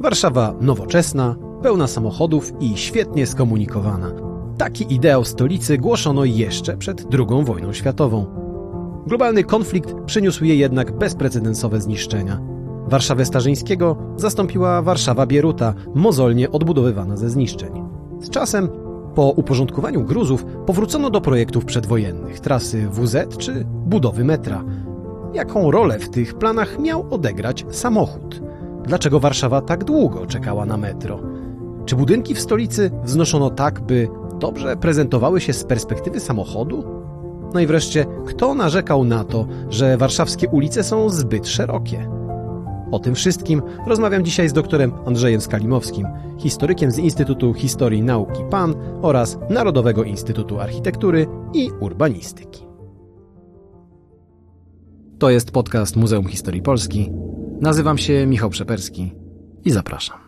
Warszawa nowoczesna, pełna samochodów i świetnie skomunikowana. Taki ideał stolicy głoszono jeszcze przed II wojną światową. Globalny konflikt przyniósł jej jednak bezprecedensowe zniszczenia. Warszawę Starzyńskiego zastąpiła Warszawa Bieruta, mozolnie odbudowywana ze zniszczeń. Z czasem, po uporządkowaniu gruzów, powrócono do projektów przedwojennych, trasy WZ czy budowy metra. Jaką rolę w tych planach miał odegrać samochód? Dlaczego Warszawa tak długo czekała na metro? Czy budynki w stolicy wznoszono tak, by dobrze prezentowały się z perspektywy samochodu? No i wreszcie, kto narzekał na to, że warszawskie ulice są zbyt szerokie? O tym wszystkim rozmawiam dzisiaj z doktorem Andrzejem Skalimowskim, historykiem z Instytutu Historii Nauki PAN oraz Narodowego Instytutu Architektury i Urbanistyki. To jest podcast Muzeum Historii Polski. Nazywam się Michał Przeperski i zapraszam.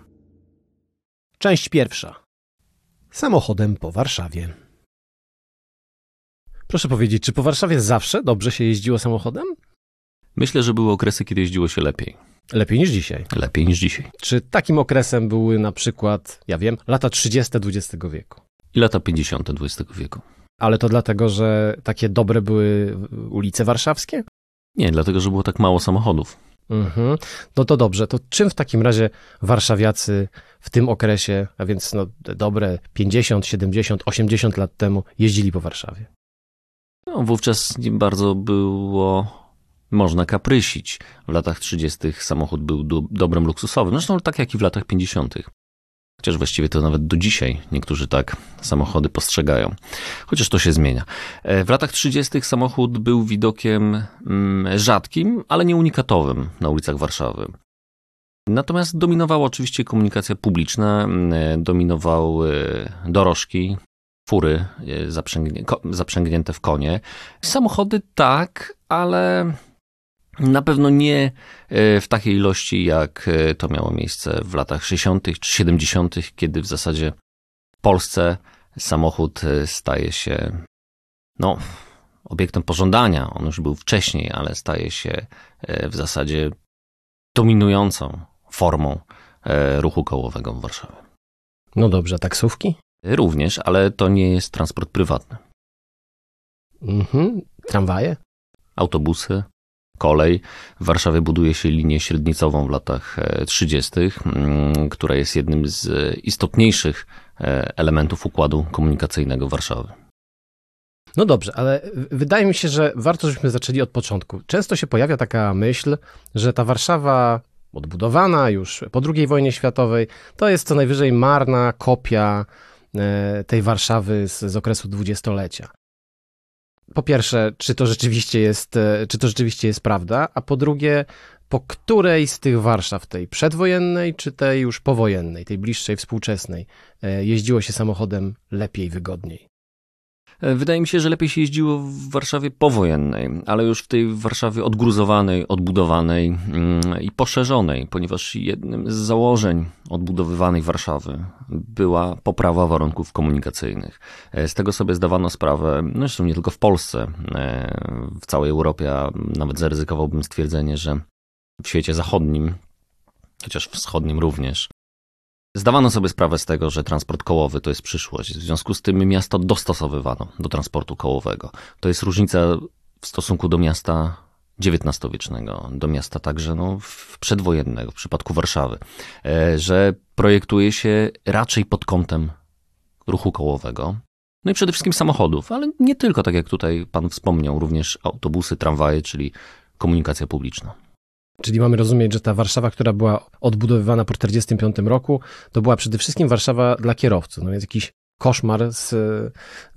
Część pierwsza. Samochodem po Warszawie. Proszę powiedzieć, czy po Warszawie zawsze dobrze się jeździło samochodem? Myślę, że były okresy, kiedy jeździło się lepiej. Lepiej niż dzisiaj. Lepiej niż dzisiaj. Czy takim okresem były na przykład, ja wiem, lata 30. XX wieku? I lata 50. XX wieku. Ale to dlatego, że takie dobre były ulice warszawskie? Nie, dlatego, że było tak mało samochodów. Mhm. No to dobrze. To czym w takim razie warszawiacy w tym okresie, a więc no, dobre 50, 70, 80 lat temu jeździli po Warszawie? No, wówczas bardzo było można kaprysić. W latach 30. samochód był do, luksusowym, zresztą tak jak i w latach 50. Chociaż właściwie to nawet do dzisiaj niektórzy tak samochody postrzegają. Chociaż to się zmienia. E, w latach 30. samochód był widokiem mm, rzadkim, ale nie unikatowym na ulicach Warszawy. Natomiast dominowała oczywiście komunikacja publiczna, mm, dominowały dorożki, fury e, zaprzęgnięte w konie. Samochody tak, ale na pewno nie e, w takiej ilości, jak e, to miało miejsce w latach 60. czy 70., kiedy w zasadzie w Polsce samochód e, staje się no, obiektem pożądania. On już był wcześniej, ale staje się w zasadzie dominującą formą ruchu kołowego w Warszawie. No dobrze, taksówki? Również, ale to nie jest transport prywatny. Mhm. Tramwaje? Autobusy, kolej. W Warszawie buduje się linię średnicową w latach 30., e, mm, która jest jednym z istotniejszych e, elementów układu komunikacyjnego Warszawy. No dobrze, ale wydaje mi się, że warto, żebyśmy zaczęli od początku. Często się pojawia taka myśl, że ta Warszawa odbudowana już po II wojnie światowej, to jest co najwyżej marna kopia e, tej Warszawy z, z okresu dwudziestolecia po pierwsze, czy to rzeczywiście jest, e, czy to rzeczywiście jest prawda, a po drugie, po której z tych Warszaw, tej przedwojennej, czy tej już powojennej, tej bliższej, współczesnej, e, jeździło się samochodem lepiej, wygodniej? Wydaje mi się, że lepiej się jeździło w Warszawie powojennej, ale już w tej Warszawie odgruzowanej, odbudowanej mm, i poszerzonej, ponieważ jednym z założeń odbudowywanej Warszawy była poprawa warunków komunikacyjnych. E, z tego sobie zdawano sprawę, no zresztą nie tylko w Polsce, e, w całej Europie, a nawet zaryzykowałbym stwierdzenie, że w świecie zachodnim, chociaż wschodnim również, Zdawano sobie sprawę z tego, że transport kołowy to jest przyszłość. W związku z tym miasto dostosowywano do transportu kołowego. To jest różnica w stosunku do miasta XIX-wiecznego, do miasta także no, przedwojennego, w przypadku Warszawy, e, że projektuje się raczej pod kątem ruchu kołowego. No i przede wszystkim samochodów, ale nie tylko, tak jak tutaj pan wspomniał, również autobusy, tramwaje, czyli komunikacja publiczna. Czyli mamy rozumieć, że ta Warszawa, która była odbudowywana po 1945 roku, to była przede wszystkim Warszawa dla kierowców. No więc jakiś koszmar z,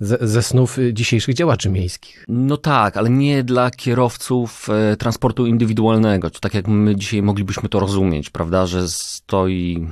ze, ze snów dzisiejszych działaczy miejskich. No tak, ale nie dla kierowców e, transportu indywidualnego. Tak jak my dzisiaj moglibyśmy to rozumieć, prawda, że stoi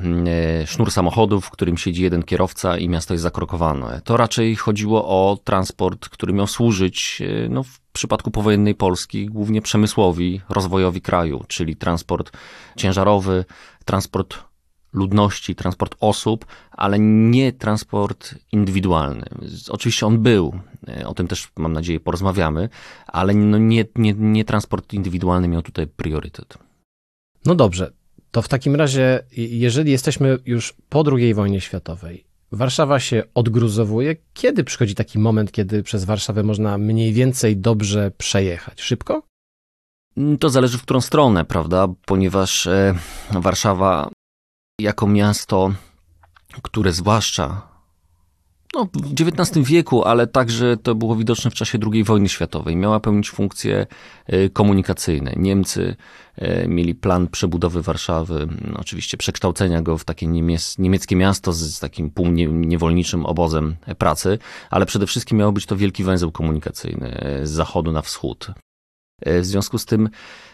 e, sznur samochodów, w którym siedzi jeden kierowca i miasto jest zakrokowane. To raczej chodziło o transport, który miał służyć e, no, w przypadku powojennej Polski głównie przemysłowi, rozwojowi kraju, czyli transport ciężarowy, transport ludności, transport osób, ale nie transport indywidualny. Oczywiście on był, e, o tym też mam nadzieję porozmawiamy, ale no nie, nie, nie transport indywidualny miał tutaj priorytet. No dobrze, To w takim razie, jeżeli jesteśmy już po II wojnie światowej, Warszawa się odgruzowuje. Kiedy przychodzi taki moment, kiedy przez Warszawę można mniej więcej dobrze przejechać? Szybko? To zależy w którą stronę, prawda? Ponieważ e, Warszawa jako miasto, które zwłaszcza no, w XIX wieku, ale także to było widoczne w czasie II wojny światowej. Miała pełnić funkcje e, komunikacyjne. Niemcy e, mieli plan przebudowy Warszawy, no, oczywiście przekształcenia go w takie niemiec, niemieckie miasto z, takim półniewolniczym obozem pracy, ale przede wszystkim miał być to wielki węzeł komunikacyjny e, z zachodu na wschód. W związku z tym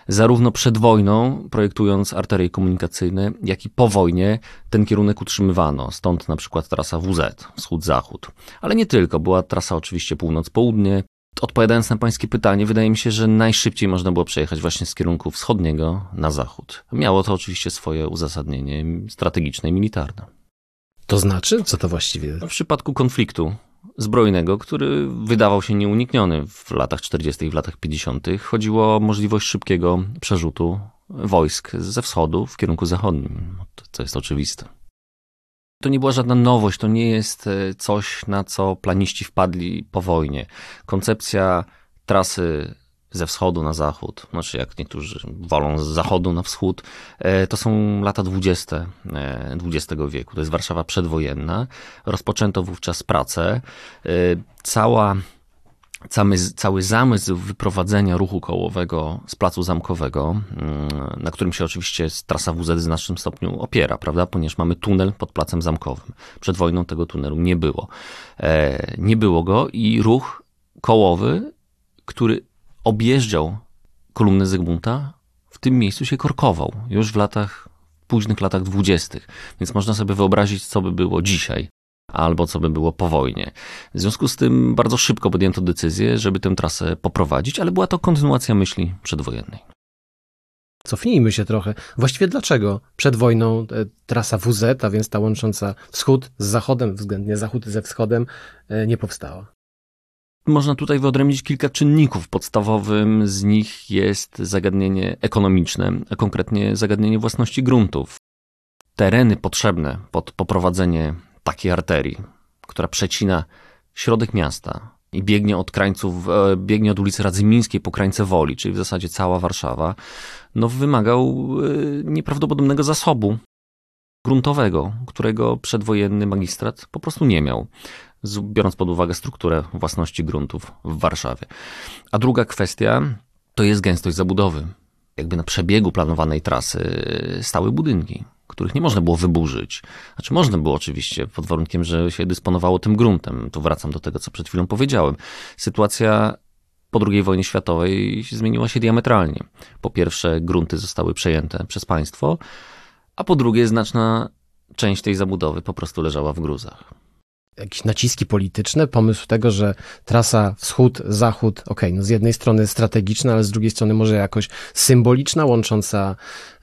zarówno przed wojną, projektując arterie komunikacyjne, jak i po wojnie ten kierunek utrzymywano. Stąd na przykład trasa WZ, wschód-zachód. Ale nie tylko, była trasa oczywiście północ-południe. Odpowiadając na pańskie pytanie, wydaje mi się, że najszybciej można było przejechać właśnie z kierunku wschodniego na zachód. Miało to oczywiście swoje uzasadnienie strategiczne i militarne. To znaczy? Co to właściwie? W przypadku konfliktu zbrojnego, który wydawał się nieunikniony w latach 40. i w latach 50. Chodziło o możliwość szybkiego przerzutu wojsk ze wschodu w kierunku zachodnim, co jest oczywiste. To nie była żadna nowość, to nie jest e, coś, na co planiści wpadli po wojnie. Koncepcja trasy ze wschodu na zachód, znaczy jak niektórzy wolą z zachodu na wschód, e, to są lata dwudzieste XX wieku. To jest Warszawa przedwojenna. Rozpoczęto wówczas pracę. E, cała Cały, cały zamysł wyprowadzenia ruchu kołowego z placu zamkowego, mm, na którym się oczywiście trasa WZ w znacznym stopniu opiera, prawda? Ponieważ mamy tunel pod placem zamkowym. Przed wojną tego tunelu nie było. E, nie było go i ruch kołowy, który objeżdżał kolumnę Zygmunta, w tym miejscu się korkował, już w latach, późnych latach dwudziestych. Więc można sobie wyobrazić, co by było dzisiaj, albo co by było po wojnie. W związku z tym bardzo szybko podjęto decyzję, żeby tę trasę poprowadzić, ale była to kontynuacja myśli przedwojennej. Cofnijmy się trochę. Właściwie dlaczego przed wojną e, trasa WZ, a więc ta łącząca wschód z zachodem, względnie zachód ze wschodem, e, nie powstała? Można tutaj wyodrębnić kilka czynników. Podstawowym z nich jest zagadnienie ekonomiczne, a konkretnie zagadnienie własności gruntów. Tereny potrzebne pod poprowadzenie takiej arterii, która przecina środek miasta i biegnie od krańców, e, biegnie od ulicy Radzymińskiej po krańce Woli, czyli w zasadzie cała Warszawa, no wymagał e, nieprawdopodobnego zasobu gruntowego, którego przedwojenny magistrat po prostu nie miał biorąc pod uwagę strukturę własności gruntów w Warszawie. A druga kwestia to jest gęstość zabudowy. Jakby na przebiegu planowanej trasy stały budynki, których nie można było wyburzyć. Znaczy można było oczywiście, pod warunkiem, że się dysponowało tym gruntem. Tu wracam do tego, co przed chwilą powiedziałem. Sytuacja po II wojnie światowej zmieniła się diametralnie. Po pierwsze, grunty zostały przejęte przez państwo, a po drugie, znaczna część tej zabudowy po prostu leżała w gruzach jakieś naciski polityczne, pomysł tego, że trasa wschód-zachód, okej, okay, no z jednej strony strategiczna, ale z drugiej strony może jakoś symboliczna, łącząca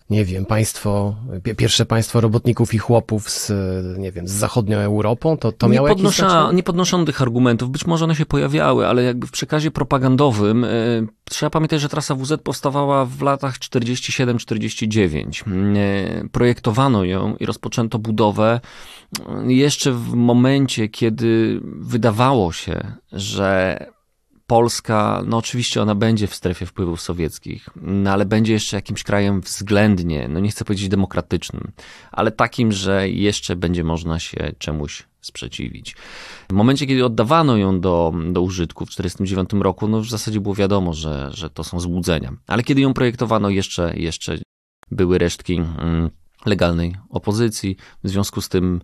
nie wiem, państwo, pierwsze państwo robotników i chłopów z, nie wiem, z zachodnią Europą, to, to miało nie podnosza, jakieś znaczenie? Nie podnoszono tych argumentów, być może one się pojawiały, ale jakby w przekazie propagandowym y, trzeba pamiętać, że trasa WZ powstawała w latach 47-49. Y, projektowano ją i rozpoczęto budowę y, jeszcze w momencie, kiedy wydawało się, że Polska, no oczywiście ona będzie w strefie wpływów sowieckich, no ale będzie jeszcze jakimś krajem względnie, no nie chcę powiedzieć demokratycznym, ale takim, że jeszcze będzie można się czemuś sprzeciwić. W momencie, kiedy oddawano ją do, do użytku w 1949 roku, no w zasadzie było wiadomo, że, że to są złudzenia. Ale kiedy ją projektowano, jeszcze, jeszcze były resztki mm, legalnej opozycji. W związku z tym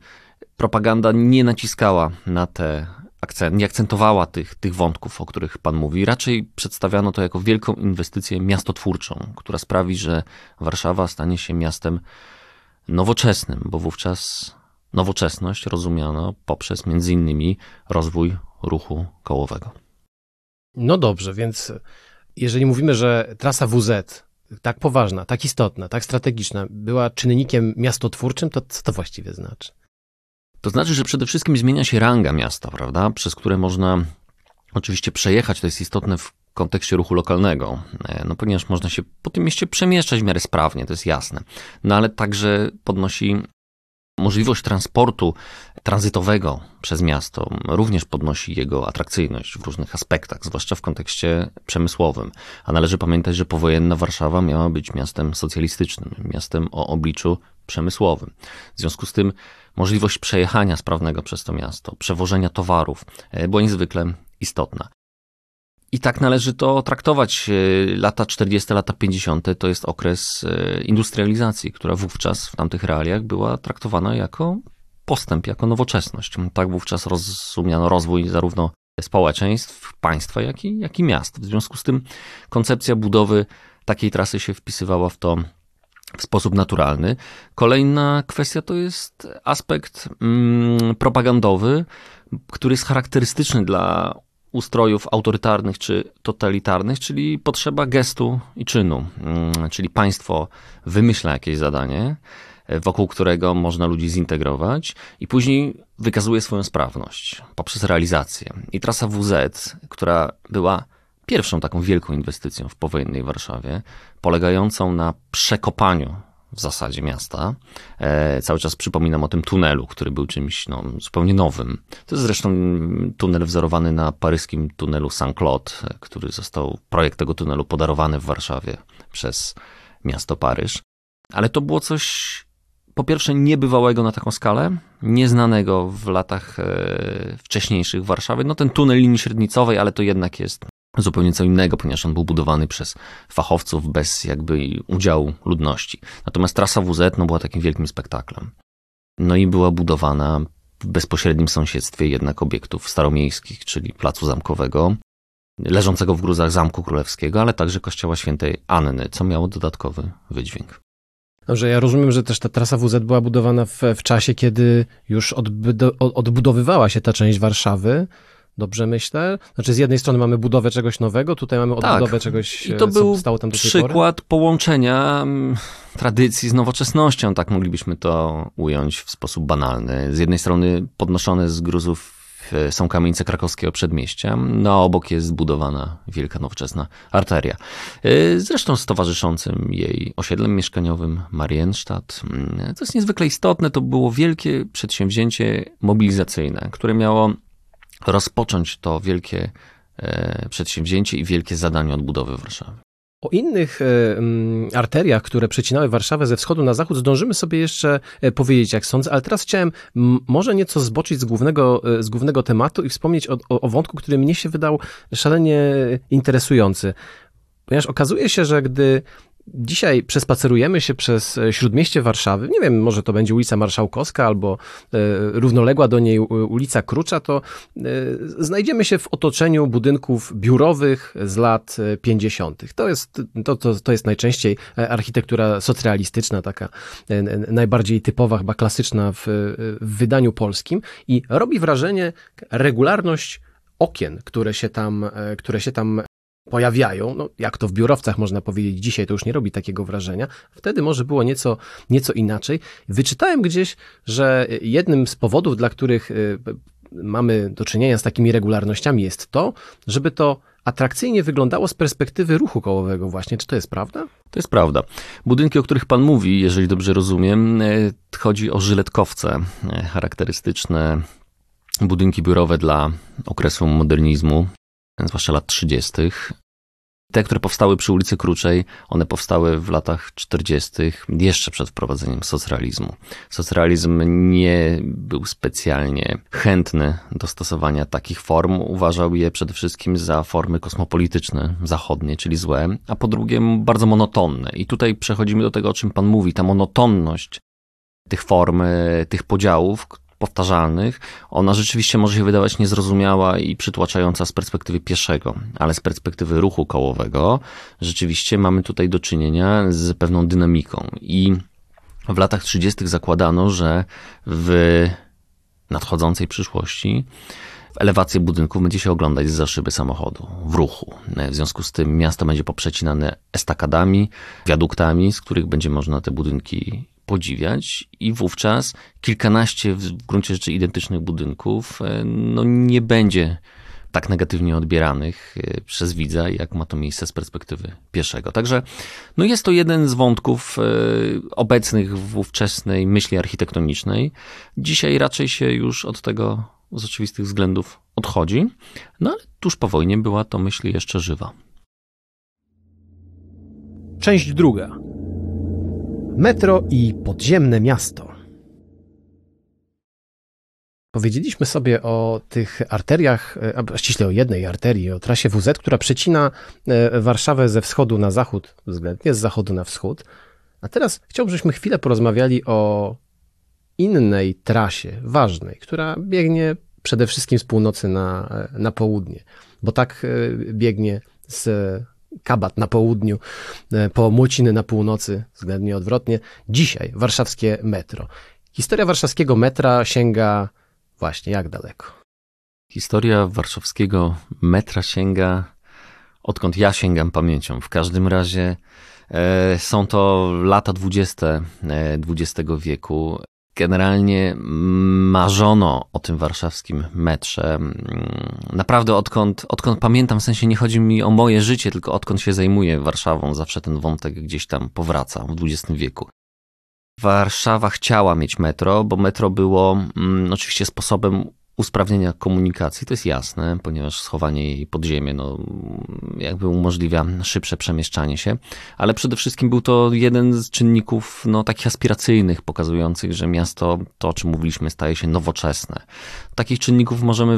propaganda nie naciskała na te akcent, nie akcentowała tych, tych wątków, o których Pan mówi. Raczej przedstawiano to jako wielką inwestycję miastotwórczą, która sprawi, że Warszawa stanie się miastem nowoczesnym, bo wówczas nowoczesność rozumiano poprzez między innymi rozwój ruchu kołowego. No dobrze, więc jeżeli mówimy, że trasa WZ tak poważna, tak istotna, tak strategiczna była czynnikiem miastotwórczym, to co to właściwie znaczy? To znaczy, że przede wszystkim zmienia się ranga miasta, prawda? Przez które można oczywiście przejechać. To jest istotne w kontekście ruchu lokalnego, e, no ponieważ można się po tym mieście przemieszczać w miarę sprawnie, to jest jasne. No ale także podnosi możliwość transportu tranzytowego przez miasto, również podnosi jego atrakcyjność w różnych aspektach, zwłaszcza w kontekście przemysłowym. A należy pamiętać, że powojenna Warszawa miała być miastem socjalistycznym, miastem o obliczu przemysłowym. W związku z tym możliwość przejechania sprawnego przez to miasto, przewożenia towarów e, była niezwykle istotna. I tak należy to traktować. E, lata 40, lata 50 to jest okres e, industrializacji, która wówczas w tamtych realiach była traktowana jako postęp, jako nowoczesność. Tak wówczas rozumiano rozwój zarówno społeczeństw, państwa, jak i, jak i miast. W związku z tym koncepcja budowy takiej trasy się wpisywała w to w sposób naturalny. Kolejna kwestia to jest aspekt mm, propagandowy, który jest charakterystyczny dla ustrojów autorytarnych czy totalitarnych, czyli potrzeba gestu i czynu. Mm, czyli państwo wymyśla jakieś zadanie, wokół którego można ludzi zintegrować i później wykazuje swoją sprawność poprzez realizację. I trasa WZ, która była pierwszą taką wielką inwestycją w powojennej Warszawie, polegającą na przekopaniu w zasadzie miasta. E, cały czas przypominam o tym tunelu, który był czymś no, zupełnie nowym. To jest zresztą tunel wzorowany na paryskim tunelu Saint-Claude, który został, projekt tego tunelu podarowany w Warszawie przez miasto Paryż. Ale to było coś po pierwsze niebywałego na taką skalę, nieznanego w latach e, wcześniejszych Warszawy. No ten tunel linii średnicowej, ale to jednak jest zupełnie co innego, ponieważ on był budowany przez fachowców bez jakby udziału ludności. Natomiast trasa WZ no, była takim wielkim spektaklem. No i była budowana w bezpośrednim sąsiedztwie jednak obiektów staromiejskich, czyli Placu Zamkowego, leżącego w gruzach Zamku Królewskiego, ale także Kościoła Świętej Anny, co miało dodatkowy wydźwięk. Dobrze, ja rozumiem, że też ta trasa WZ była budowana w, w czasie, kiedy już odbudowywała się ta część Warszawy. Dobrze myślę? Znaczy z jednej strony mamy budowę czegoś nowego, tutaj mamy tak. odbudowę tak. czegoś, I to był stało tam do przykład połączenia mm, tradycji z nowoczesnością, tak moglibyśmy to ująć w sposób banalny. Z jednej strony podnoszone z gruzów e, są kamienice krakowskiego przedmieścia, no a obok jest zbudowana wielka nowoczesna arteria. E, zresztą z towarzyszącym jej osiedlem mieszkaniowym Marienstadt. Mm, to jest niezwykle istotne, to było wielkie przedsięwzięcie mobilizacyjne, które miało rozpocząć to wielkie e, przedsięwzięcie i wielkie zadanie odbudowy Warszawy. O innych e, arteriach, które przecinały Warszawę ze wschodu na zachód, zdążymy sobie jeszcze e, powiedzieć, jak sądzę, ale teraz chciałem może nieco zboczyć z głównego, z głównego tematu i wspomnieć o, o, o wątku, który mnie się wydał szalenie interesujący. Ponieważ okazuje się, że gdy Dzisiaj przespacerujemy się przez e, śródmieście Warszawy. Nie wiem, może to będzie ulica Marszałkowska albo e, równoległa do niej ulica Krucza, to e, znajdziemy się w otoczeniu budynków biurowych z lat 50. To jest, to, to, to jest najczęściej architektura socrealistyczna, taka najbardziej typowa, chyba klasyczna w, w wydaniu polskim i robi wrażenie regularność okien, które się tam, które się tam pojawiają, no jak to w biurowcach można powiedzieć, dzisiaj to już nie robi takiego wrażenia, wtedy może było nieco, nieco inaczej. Wyczytałem gdzieś, że jednym z powodów, dla których y, mamy do czynienia z takimi regularnościami jest to, żeby to atrakcyjnie wyglądało z perspektywy ruchu kołowego właśnie. Czy to jest prawda? To jest prawda. Budynki, o których pan mówi, jeżeli dobrze rozumiem, y, chodzi o żyletkowce y, charakterystyczne, budynki biurowe dla okresu modernizmu, zwłaszcza lat 30. Te, które powstały przy ulicy Kruczej, one powstały w latach 40., jeszcze przed wprowadzeniem socrealizmu. Socrealizm nie był specjalnie chętny do stosowania takich form, uważał je przede wszystkim za formy kosmopolityczne, zachodnie, czyli złe, a po drugie bardzo monotonne. I tutaj przechodzimy do tego, o czym Pan mówi, ta monotonność tych form, tych podziałów, powtarzalnych, ona rzeczywiście może się wydawać niezrozumiała i przytłaczająca z perspektywy pieszego, ale z perspektywy ruchu kołowego rzeczywiście mamy tutaj do czynienia z pewną dynamiką. I w latach 30. zakładano, że w nadchodzącej przyszłości elewację budynków będzie się oglądać za szyby samochodu, w ruchu. W związku z tym miasto będzie poprzecinane estakadami, wiaduktami, z których będzie można te budynki podziwiać i wówczas kilkanaście w gruncie rzeczy identycznych budynków e, no, nie będzie tak negatywnie odbieranych e, przez widza, jak ma to miejsce z perspektywy pieszego. Także no jest to jeden z wątków e, obecnych w ówczesnej myśli architektonicznej. Dzisiaj raczej się już od tego z oczywistych względów odchodzi, no ale tuż po wojnie była to myśl jeszcze żywa. Część druga. Metro i podziemne miasto. Powiedzieliśmy sobie o tych arteriach, e, a ściśle o jednej arterii, o trasie WZ, która przecina e, Warszawę ze wschodu na zachód, względnie z zachodu na wschód. A teraz chciałbym, żebyśmy chwilę porozmawiali o innej trasie, ważnej, która biegnie przede wszystkim z północy na, e, na południe, bo tak biegnie z Kabat na południu, po Młociny na północy, względnie odwrotnie. Dzisiaj warszawskie metro. Historia warszawskiego metra sięga Właśnie, jak daleko? Historia warszawskiego metra sięga, odkąd ja sięgam pamięcią. W każdym razie e, są to lata dwudzieste XX wieku. Generalnie marzono o tym warszawskim metrze. Naprawdę odkąd, odkąd pamiętam, w sensie nie chodzi mi o moje życie, tylko odkąd się zajmuję Warszawą, zawsze ten wątek gdzieś tam powraca w XX wieku. Warszawa chciała mieć metro, bo metro było mm, oczywiście sposobem usprawnienia komunikacji, to jest jasne, ponieważ schowanie jej pod ziemię no, jakby umożliwia szybsze przemieszczanie się, ale przede wszystkim był to jeden z czynników no, takich aspiracyjnych, pokazujących, że miasto, to o czym mówiliśmy, staje się nowoczesne. Takich czynników możemy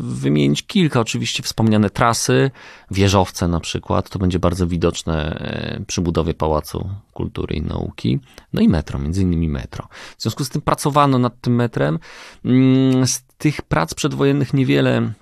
wymienić kilka, oczywiście wspomniane trasy, wieżowce na przykład, to będzie bardzo widoczne e, przy budowie Pałacu Kultury i Nauki, no i metro, między innymi metro. W związku z tym pracowano nad tym metrem, mm, tych prac przedwojennych niewiele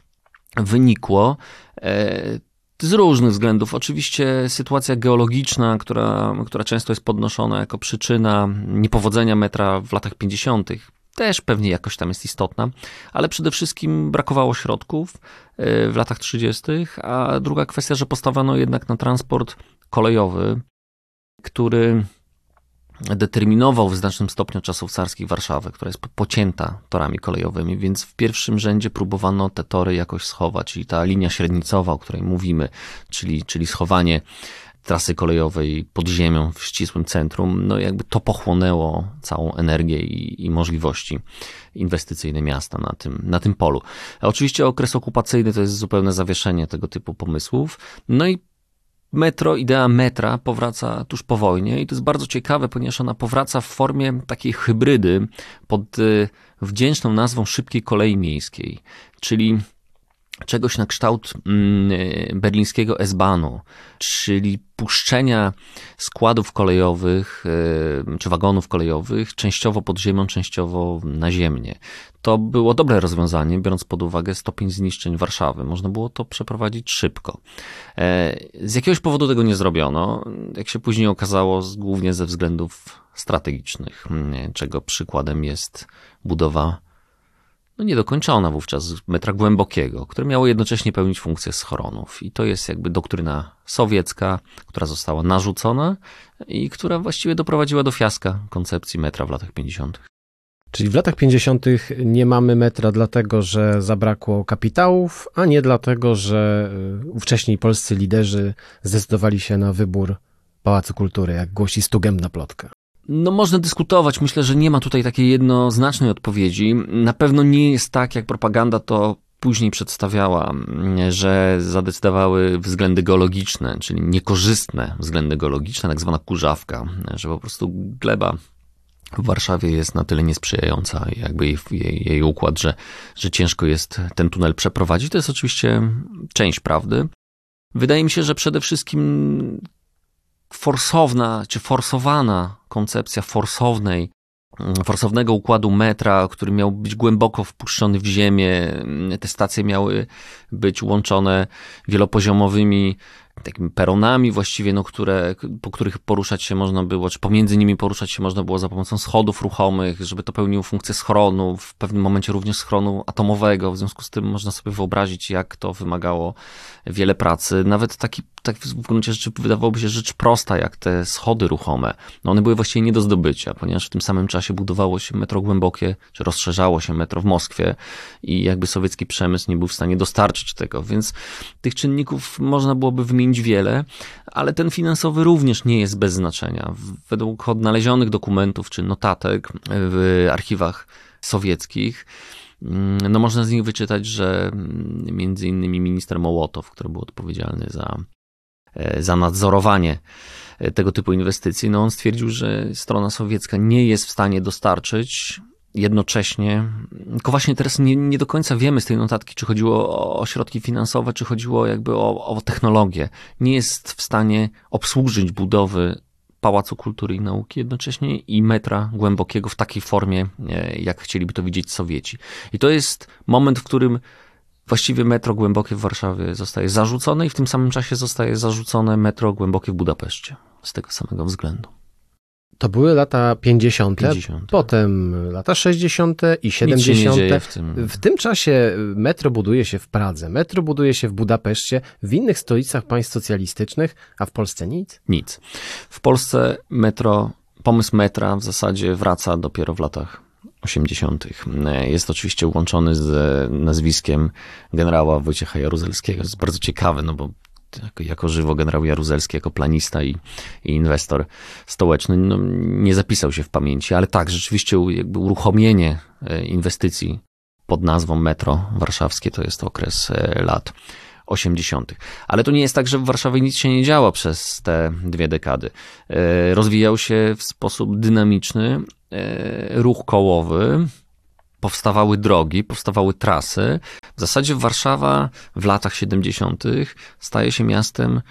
wynikło. E, z różnych względów. Oczywiście sytuacja geologiczna, która, która często jest podnoszona jako przyczyna niepowodzenia metra w latach 50., też pewnie jakoś tam jest istotna, ale przede wszystkim brakowało środków e, w latach 30., a druga kwestia, że postawiono jednak na transport kolejowy, który determinował w znacznym stopniu czasów carskich Warszawę, która jest pocięta torami kolejowymi, więc w pierwszym rzędzie próbowano te tory jakoś schować i ta linia średnicowa, o której mówimy, czyli, czyli schowanie trasy kolejowej pod ziemią w ścisłym centrum, no jakby to pochłonęło całą energię i, i możliwości inwestycyjne miasta na tym, na tym polu. A oczywiście okres okupacyjny to jest zupełne zawieszenie tego typu pomysłów. No i metro, idea metra powraca tuż po wojnie i to jest bardzo ciekawe, ponieważ ona powraca w formie takiej hybrydy pod y, wdzięczną nazwą szybkiej kolei miejskiej, czyli czegoś na kształt mm, berlińskiego S-Bahnu, czyli puszczenia składów kolejowych y, czy wagonów kolejowych częściowo pod ziemią, częściowo naziemnie. To było dobre rozwiązanie, biorąc pod uwagę stopień zniszczeń Warszawy. Można było to przeprowadzić szybko. E, z jakiegoś powodu tego nie zrobiono, jak się później okazało, głównie ze względów strategicznych, czego przykładem jest budowa no niedokończona wówczas metra głębokiego, które miało jednocześnie pełnić funkcję schronów. I to jest jakby doktryna sowiecka, która została narzucona i która właściwie doprowadziła do fiaska koncepcji metra w latach 50. Czyli w latach 50. nie mamy metra dlatego, że zabrakło kapitałów, a nie dlatego, że y, ówcześni polscy liderzy zdecydowali się na wybór Pałacu Kultury, jak głosi stugębna plotka. No można dyskutować, myślę, że nie ma tutaj takiej jednoznacznej odpowiedzi. Na pewno nie jest tak, jak propaganda to później przedstawiała, że zadecydowały względy geologiczne, czyli niekorzystne względy geologiczne, tak zwana kurzawka, że po prostu gleba w Warszawie jest na tyle niesprzyjająca, jakby jej, jej, jej układ, że, że ciężko jest ten tunel przeprowadzić. To jest oczywiście część prawdy. Wydaje mi się, że przede wszystkim forsowna czy forsowana koncepcja forsownej, mm, forsownego układu metra, który miał być głęboko wpuszczony w ziemię. Te stacje miały być łączone wielopoziomowymi takimi peronami właściwie, no, które, po których poruszać się można było, czy pomiędzy nimi poruszać się można było za pomocą schodów ruchomych, żeby to pełniło funkcję schronu, w pewnym momencie również schronu atomowego, w związku z tym można sobie wyobrazić, jak to wymagało wiele pracy. Nawet taki, tak w gruncie rzeczy wydawałoby się rzecz prosta, jak te schody ruchome. No one były właściwie nie do zdobycia, ponieważ w tym samym czasie budowało się metro głębokie, czy rozszerzało się metro w Moskwie i jakby sowiecki przemysł nie był w stanie dostarczyć tego, więc tych czynników można byłoby wymienić wiele, ale ten finansowy również nie jest bez znaczenia. Według odnalezionych dokumentów czy notatek w archiwach sowieckich, mm, no można z nich wyczytać, że mm, między innymi minister Mołotow, który był odpowiedzialny za, za nadzorowanie e, tego typu inwestycji, no on stwierdził, że strona sowiecka nie jest w stanie dostarczyć jednocześnie, tylko właśnie teraz nie, nie do końca wiemy z tej notatki, czy chodziło o, o środki finansowe, czy chodziło jakby o, o technologię. Nie jest w stanie obsłużyć budowy Pałacu Kultury i Nauki jednocześnie i metra głębokiego w takiej formie, e, jak chcieliby to widzieć Sowieci. I to jest moment, w którym właściwie metro głębokie w Warszawie zostaje zarzucone i w tym samym czasie zostaje zarzucone metro głębokie w Budapeszcie. Z tego samego względu. To były lata 50., 50. potem lata 60. i 70. W tym. w tym czasie metro buduje się w Pradze, metro buduje się w Budapeszcie, w innych stolicach państw socjalistycznych, a w Polsce nic? Nic. W Polsce metro, pomysł metra w zasadzie wraca dopiero w latach 80. Jest oczywiście łączony z nazwiskiem generała Wojciecha Jaruzelskiego. Jest bardzo ciekawe, no bo jako, jako żywo generał Jaruzelski, jako planista i, i inwestor stołeczny, no, nie zapisał się w pamięci, ale tak, rzeczywiście jakby uruchomienie e, inwestycji pod nazwą Metro Warszawskie to jest okres e, lat 80. Ale to nie jest tak, że w Warszawie nic się nie działa przez te dwie dekady. E, rozwijał się w sposób dynamiczny ruch kołowy, powstawały drogi, powstawały trasy. W zasadzie Warszawa w latach 70. staje się miastem,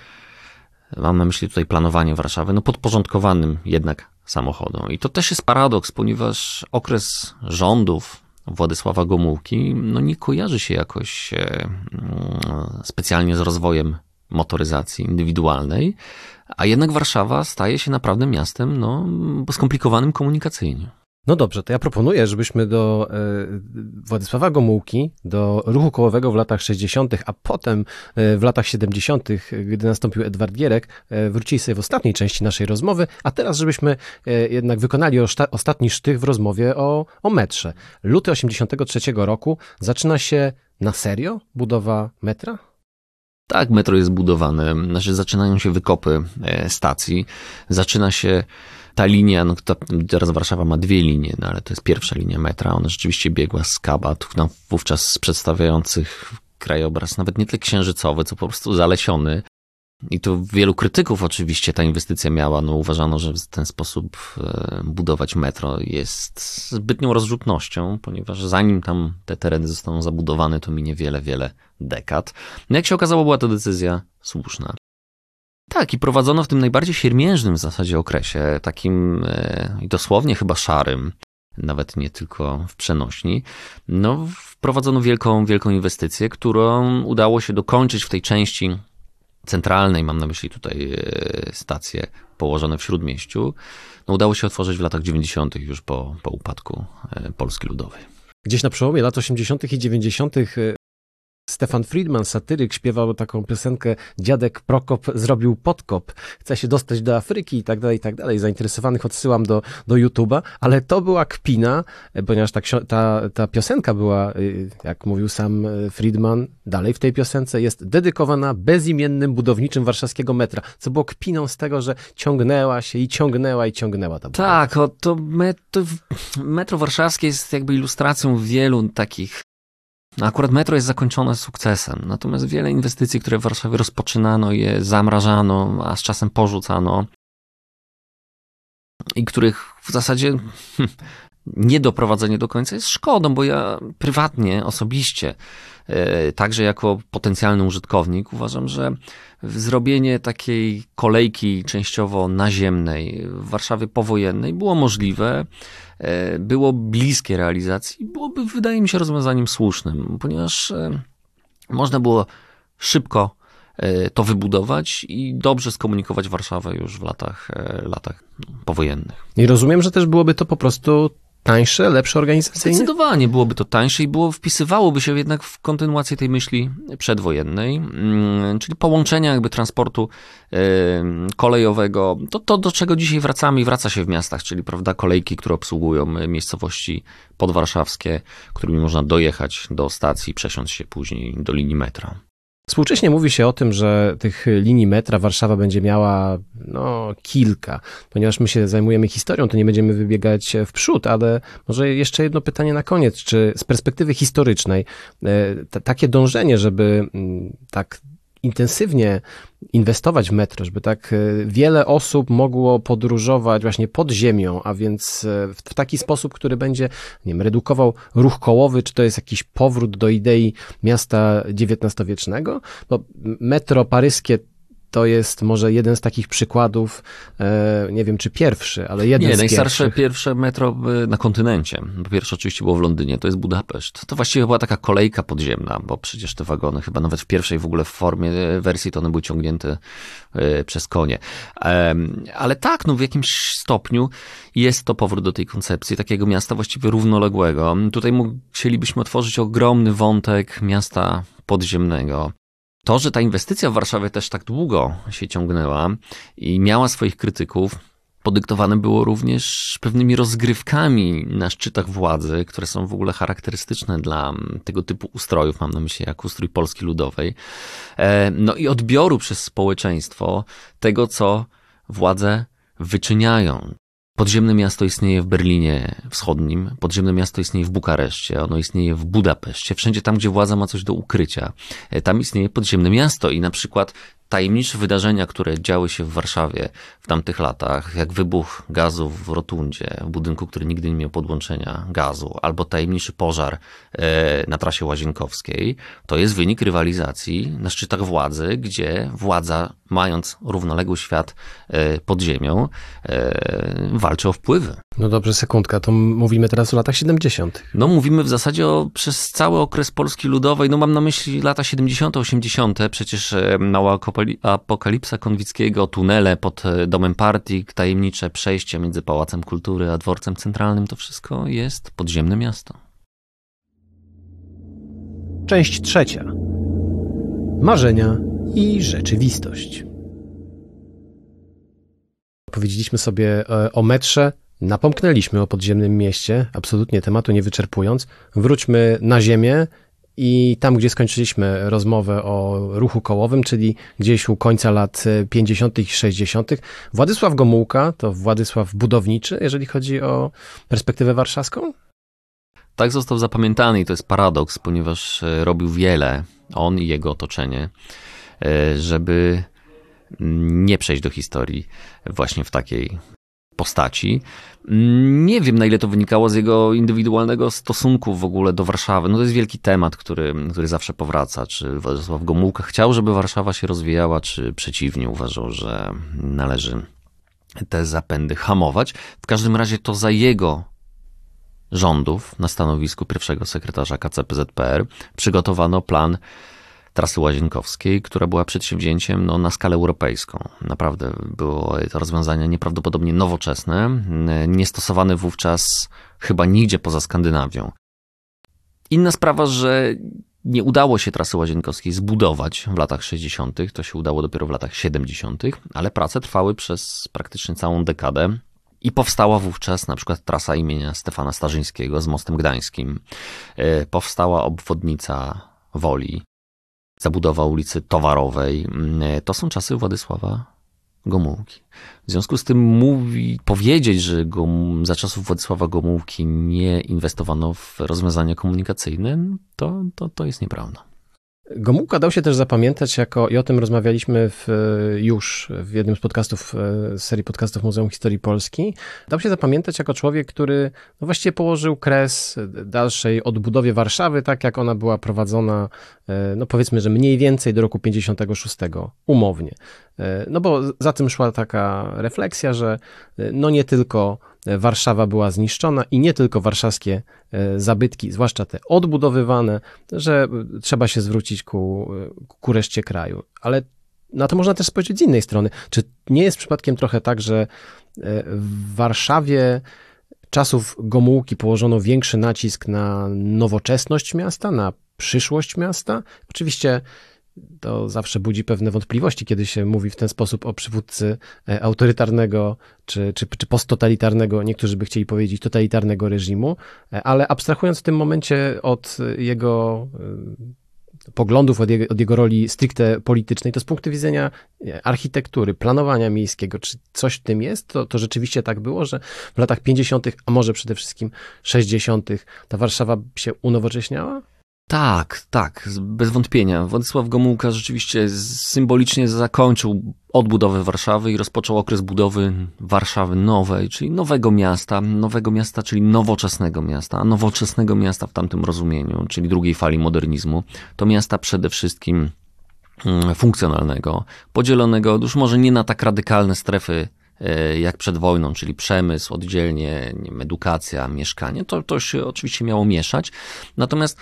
mam na myśli tutaj planowanie Warszawy, no podporządkowanym jednak samochodom. I to też jest paradoks, ponieważ okres rządów Władysława Gomułki no nie kojarzy się jakoś e, mm, specjalnie z rozwojem motoryzacji indywidualnej, a jednak Warszawa staje się naprawdę miastem no, skomplikowanym komunikacyjnie. No dobrze, to ja proponuję, żebyśmy do e, Władysława Gomułki, do ruchu kołowego w latach 60., a potem e, w latach 70., gdy nastąpił Edward Gierek, e, wrócili sobie w ostatniej części naszej rozmowy, a teraz, żebyśmy jednak wykonali osta ostatni sztych w rozmowie o, o metrze. Luty 83 roku zaczyna się na serio budowa metra? Tak, metro jest budowane, znaczy zaczynają się wykopy stacji, zaczyna się ta linia, no to, teraz Warszawa ma dwie linie, no ale to jest pierwsza linia metra, ona rzeczywiście biegła z Kabat, no, wówczas przedstawiających krajobraz nawet nie tyle księżycowy, co po prostu zalesiony. I tu wielu krytyków oczywiście ta inwestycja miała. No, uważano, że w ten sposób e, budować metro jest zbytnią rozrzutnością, ponieważ zanim tam te tereny zostaną zabudowane, to minie wiele, wiele dekad. No jak się okazało, była to decyzja słuszna. Tak, i prowadzono w tym najbardziej siermiężnym w zasadzie okresie, takim e, i dosłownie chyba szarym, nawet nie tylko w przenośni, no, wprowadzono wielką, wielką inwestycję, którą udało się dokończyć w tej części centralnej, mam na myśli tutaj e, stacje położone w śródmieściu, no, udało się otworzyć w latach 90. już po, po upadku e, Polski Ludowej. Gdzieś na przełomie lat 80. i 90. Stefan Friedman, satyryk, śpiewał taką piosenkę Dziadek Prokop zrobił podkop, chce się dostać do Afryki i tak dalej, i tak dalej. Zainteresowanych odsyłam do, do YouTube'a, ale to była kpina, ponieważ ta, ta, ta piosenka była, y, jak mówił sam y, Friedman, dalej w tej piosence jest dedykowana bezimiennym budowniczym warszawskiego metra, co było kpiną z tego, że ciągnęła się i ciągnęła i ciągnęła ta. Tak, o, to metro, metro warszawskie jest jakby ilustracją wielu takich akurat metro jest zakończone sukcesem, natomiast wiele inwestycji, które w Warszawie rozpoczynano, je zamrażano, a z czasem porzucano i których w zasadzie hmm, niedoprowadzenie do końca jest szkodą, bo ja prywatnie, osobiście, e, także jako potencjalny użytkownik, uważam, że zrobienie takiej kolejki częściowo naziemnej w Warszawie powojennej było możliwe, e, było bliskie realizacji, byłoby, wydaje mi się, rozwiązaniem słusznym, ponieważ e, można było szybko e, to wybudować i dobrze skomunikować Warszawę już w latach, latach powojennych. I rozumiem, że też byłoby to po prostu tańsze, lepsze organizacyjnie? Zdecydowanie byłoby to tańsze i było, wpisywałoby się jednak w kontynuację tej myśli przedwojennej, mm, czyli połączenia jakby transportu kolejowego, to, to do czego dzisiaj wracamy i wraca się w miastach, czyli prawda, kolejki, które obsługują miejscowości podwarszawskie, którymi można dojechać do stacji przesiąść się później do linii metra. Współcześnie mówi się o tym, że tych linii metra Warszawa będzie miała no, kilka. Ponieważ my się zajmujemy historią, to nie będziemy wybiegać w przód, ale może jeszcze jedno pytanie na koniec. Czy z perspektywy historycznej e, takie dążenie, żeby mm, tak intensywnie inwestować w metro, żeby tak e, wiele osób mogło podróżować właśnie pod ziemią, a więc e, w taki sposób, który będzie nie wiem, redukował ruch kołowy, czy to jest jakiś powrót do idei miasta XIX-wiecznego? Bo metro paryskie to jest może jeden z takich przykładów, e, nie wiem czy pierwszy, ale jeden nie, z najstarsze pierwszych. pierwsze metro na kontynencie. Po pierwsze oczywiście było w Londynie, to jest Budapeszt. To właściwie była taka kolejka podziemna, bo przecież te wagony chyba nawet w pierwszej w ogóle w formie e, wersji to one były ciągnięte e, przez konie. Ale tak, no w jakimś stopniu jest to powrót do tej koncepcji takiego miasta właściwie równoległego. Tutaj musielibyśmy otworzyć ogromny wątek miasta podziemnego. To, że ta inwestycja w Warszawie też tak długo się ciągnęła i miała swoich krytyków, podyktowane było również pewnymi rozgrywkami na szczytach władzy, które są w ogóle charakterystyczne dla tego typu ustrojów, mam na myśli jak ustrój Polski Ludowej, e, no i odbioru przez społeczeństwo tego, co władze wyczyniają. Podziemne miasto istnieje w Berlinie Wschodnim, podziemne miasto istnieje w Bukareszcie, ono istnieje w Budapeszcie, wszędzie tam, gdzie władza ma coś do ukrycia. E, tam istnieje podziemne miasto i na przykład tajemnicze wydarzenia, które działy się w Warszawie w tamtych latach, jak wybuch gazu w rotundzie, w budynku, który nigdy nie miał podłączenia gazu, albo tajemniczy pożar e, na trasie łazienkowskiej, to jest wynik rywalizacji na szczytach władzy, gdzie władza, mając równoległy świat e, pod ziemią, walczy o wpływy. No dobrze, sekundka, to mówimy teraz o latach 70. No mówimy w zasadzie o, przez cały okres Polski Ludowej, no mam na myśli lata 70., 80., przecież mała apokalipsa Konwickiego, tunele pod e, domem partii, tajemnicze przejście między Pałacem Kultury a dworcem centralnym, to wszystko jest podziemne miasto. Część trzecia. Marzenia i rzeczywistość. Powiedzieliśmy sobie e, o metrze, napomknęliśmy o podziemnym mieście, absolutnie tematu nie wyczerpując. Wróćmy na ziemię i tam, gdzie skończyliśmy rozmowę o ruchu kołowym, czyli gdzieś u końca lat 50. i 60., Władysław Gomułka to Władysław budowniczy, jeżeli chodzi o perspektywę warszawską? Tak został zapamiętany i to jest paradoks, ponieważ e, robił wiele, on i jego otoczenie, e, żeby nie przejść do historii właśnie w takiej postaci. Nie wiem, na ile to wynikało z jego indywidualnego stosunku w ogóle do Warszawy. No to jest wielki temat, który, który zawsze powraca. Czy Władysław Gomułka chciał, żeby Warszawa się rozwijała, czy przeciwnie, uważał, że należy te zapędy hamować. W każdym razie to za jego rządów na stanowisku pierwszego sekretarza KCPZPR przygotowano plan trasy łazienkowskiej, która była przedsięwzięciem no, na skalę europejską. Naprawdę było to rozwiązanie nieprawdopodobnie nowoczesne, niestosowane wówczas chyba nigdzie poza Skandynawią. Inna sprawa, że nie udało się trasy łazienkowskiej zbudować w latach 60., to się udało dopiero w latach 70., ale prace trwały przez praktycznie całą dekadę. I powstała wówczas na przykład trasa imienia Stefana Starzyńskiego z Mostem Gdańskim. E, powstała obwodnica Woli zabudowa ulicy Towarowej. Mm, to są czasy Władysława Gomułki. W związku z tym mówi, powiedzieć, że Gom, za czasów Władysława Gomułki nie inwestowano w rozwiązania komunikacyjne, to, to, to jest nieprawda. Gomułka dał się też zapamiętać jako, i o tym rozmawialiśmy w, już w jednym z podcastów, e, serii podcastów Muzeum Historii Polski, dał się zapamiętać jako człowiek, który no właściwie położył kres dalszej odbudowie Warszawy, tak jak ona była prowadzona, e, no powiedzmy, że mniej więcej do roku 56, umownie. no bo za tym szła taka refleksja, że no nie tylko Warszawa była zniszczona i nie tylko warszawskie zabytki, zwłaszcza te odbudowywane, że trzeba się zwrócić ku, ku reszcie kraju. Ale na to można też spojrzeć z innej strony. Czy nie jest przypadkiem trochę tak, że w Warszawie czasów Gomułki położono większy nacisk na nowoczesność miasta, na przyszłość miasta. Oczywiście to zawsze budzi pewne wątpliwości, kiedy się mówi w ten sposób o przywódcy e, autorytarnego czy, czy, czy posttotalitarnego, niektórzy by chcieli powiedzieć totalitarnego reżimu, e, ale abstrahując w tym momencie od jego e, poglądów, od jego, od jego roli stricte politycznej, to z punktu widzenia architektury, planowania miejskiego, czy coś w tym jest, to, to rzeczywiście tak było, że w latach 50., a może przede wszystkim 60., ta Warszawa się unowocześniała? Tak, tak, bez wątpienia. Władysław Gomułka rzeczywiście symbolicznie zakończył odbudowę Warszawy i rozpoczął okres budowy Warszawy nowej, czyli nowego miasta, nowego miasta, czyli nowoczesnego miasta, a nowoczesnego miasta w tamtym rozumieniu, czyli drugiej fali modernizmu, to miasta przede wszystkim mm, funkcjonalnego, podzielonego już może nie na tak radykalne strefy e, jak przed wojną, czyli przemysł, oddzielnie, edukacja, mieszkanie, to, to się oczywiście miało mieszać. Natomiast